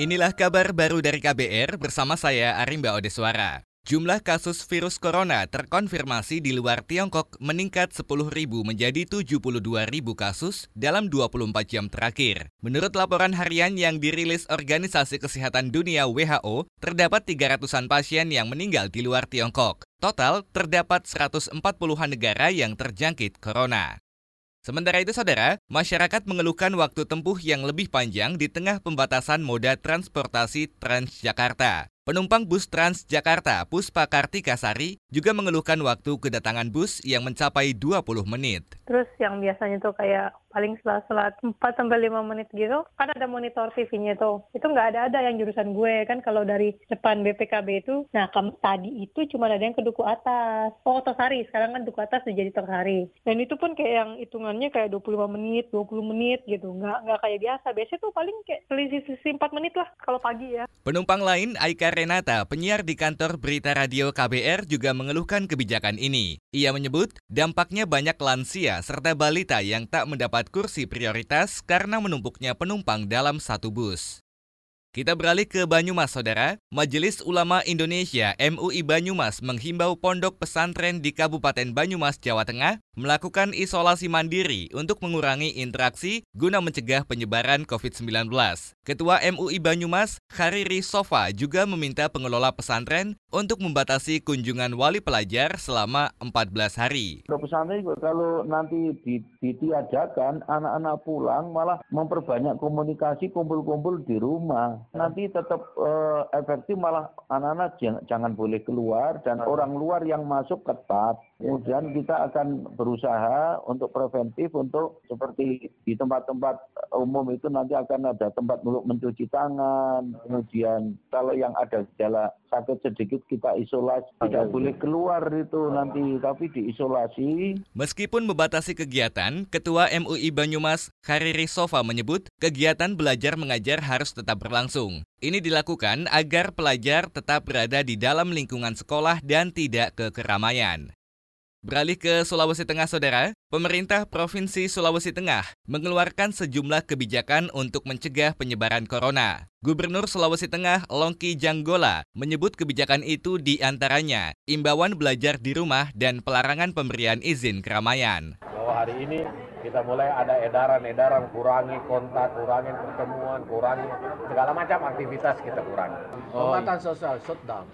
Inilah kabar baru dari KBR bersama saya Arimba Odeswara. Jumlah kasus virus corona terkonfirmasi di luar Tiongkok meningkat 10.000 menjadi 72.000 kasus dalam 24 jam terakhir. Menurut laporan harian yang dirilis Organisasi Kesehatan Dunia WHO, terdapat 300-an pasien yang meninggal di luar Tiongkok. Total, terdapat 140-an negara yang terjangkit corona. Sementara itu, saudara, masyarakat mengeluhkan waktu tempuh yang lebih panjang di tengah pembatasan moda transportasi Transjakarta. Penumpang bus Transjakarta Puspa Kartika Sari juga mengeluhkan waktu kedatangan bus yang mencapai 20 menit. Terus yang biasanya tuh kayak paling selat-selat 4 sampai 5 menit gitu, kan ada monitor TV-nya tuh. Itu nggak ada-ada yang jurusan gue kan kalau dari depan BPKB itu. Nah, tadi itu cuma ada yang ke Duku Atas. Oh, Tosari. Sekarang kan Duku Atas jadi Tosari. Dan itu pun kayak yang hitungannya kayak 25 menit, 20 menit gitu. Nggak, nggak kayak biasa. Biasanya tuh paling kayak selisih-selisih 4 menit lah kalau pagi ya. Penumpang lain, Aika Renata, penyiar di kantor Berita Radio KBR juga mengeluhkan kebijakan ini. Ia menyebut dampaknya banyak lansia serta balita yang tak mendapat kursi prioritas karena menumpuknya penumpang dalam satu bus. Kita beralih ke Banyumas, Saudara. Majelis Ulama Indonesia MUI Banyumas menghimbau pondok pesantren di Kabupaten Banyumas, Jawa Tengah melakukan isolasi mandiri untuk mengurangi interaksi guna mencegah penyebaran COVID-19. Ketua MUI Banyumas, Khariri Sofa, juga meminta pengelola pesantren untuk membatasi kunjungan wali pelajar selama 14 hari. Pesantren juga kalau nanti ditiadakan, anak-anak pulang malah memperbanyak komunikasi kumpul-kumpul di rumah nanti tetap uh, efektif malah anak-anak jangan, jangan boleh keluar dan orang luar yang masuk ketat. Kemudian kita akan berusaha untuk preventif untuk seperti di tempat-tempat umum itu nanti akan ada tempat untuk mencuci tangan. Kemudian kalau yang ada gejala sakit sedikit kita isolasi. Tidak boleh keluar itu nanti tapi diisolasi. Meskipun membatasi kegiatan, Ketua MUI Banyumas Khariri Sofa menyebut kegiatan belajar mengajar harus tetap berlangsung. Ini dilakukan agar pelajar tetap berada di dalam lingkungan sekolah dan tidak ke keramaian. Beralih ke Sulawesi Tengah, Saudara, pemerintah Provinsi Sulawesi Tengah mengeluarkan sejumlah kebijakan untuk mencegah penyebaran corona. Gubernur Sulawesi Tengah, Longki Janggola, menyebut kebijakan itu di antaranya imbauan belajar di rumah dan pelarangan pemberian izin keramaian. Bahwa hari ini kita mulai ada edaran-edaran kurangi kontak, kurangi pertemuan, kurangi segala macam aktivitas kita kurangi. Oh. Pembatasan sosial, shutdown.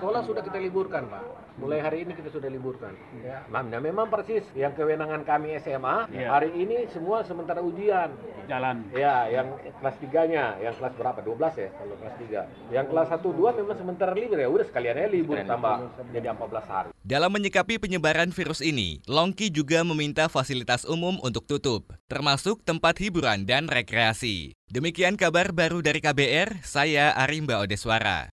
Sekolah sudah kita liburkan, Pak mulai hari ini kita sudah liburkan. Ya. Nah, memang persis yang kewenangan kami SMA ya. hari ini semua sementara ujian. Jalan. Ya, yang kelas 3-nya, yang kelas berapa? 12 ya kalau kelas 3. Yang kelas 1 2 memang sementara libur ya. Udah sekalian aja libur tambah jadi 14 hari. Dalam menyikapi penyebaran virus ini, Longki juga meminta fasilitas untuk tutup, termasuk tempat hiburan dan rekreasi. Demikian kabar baru dari KBR, saya Arimba Odeswara.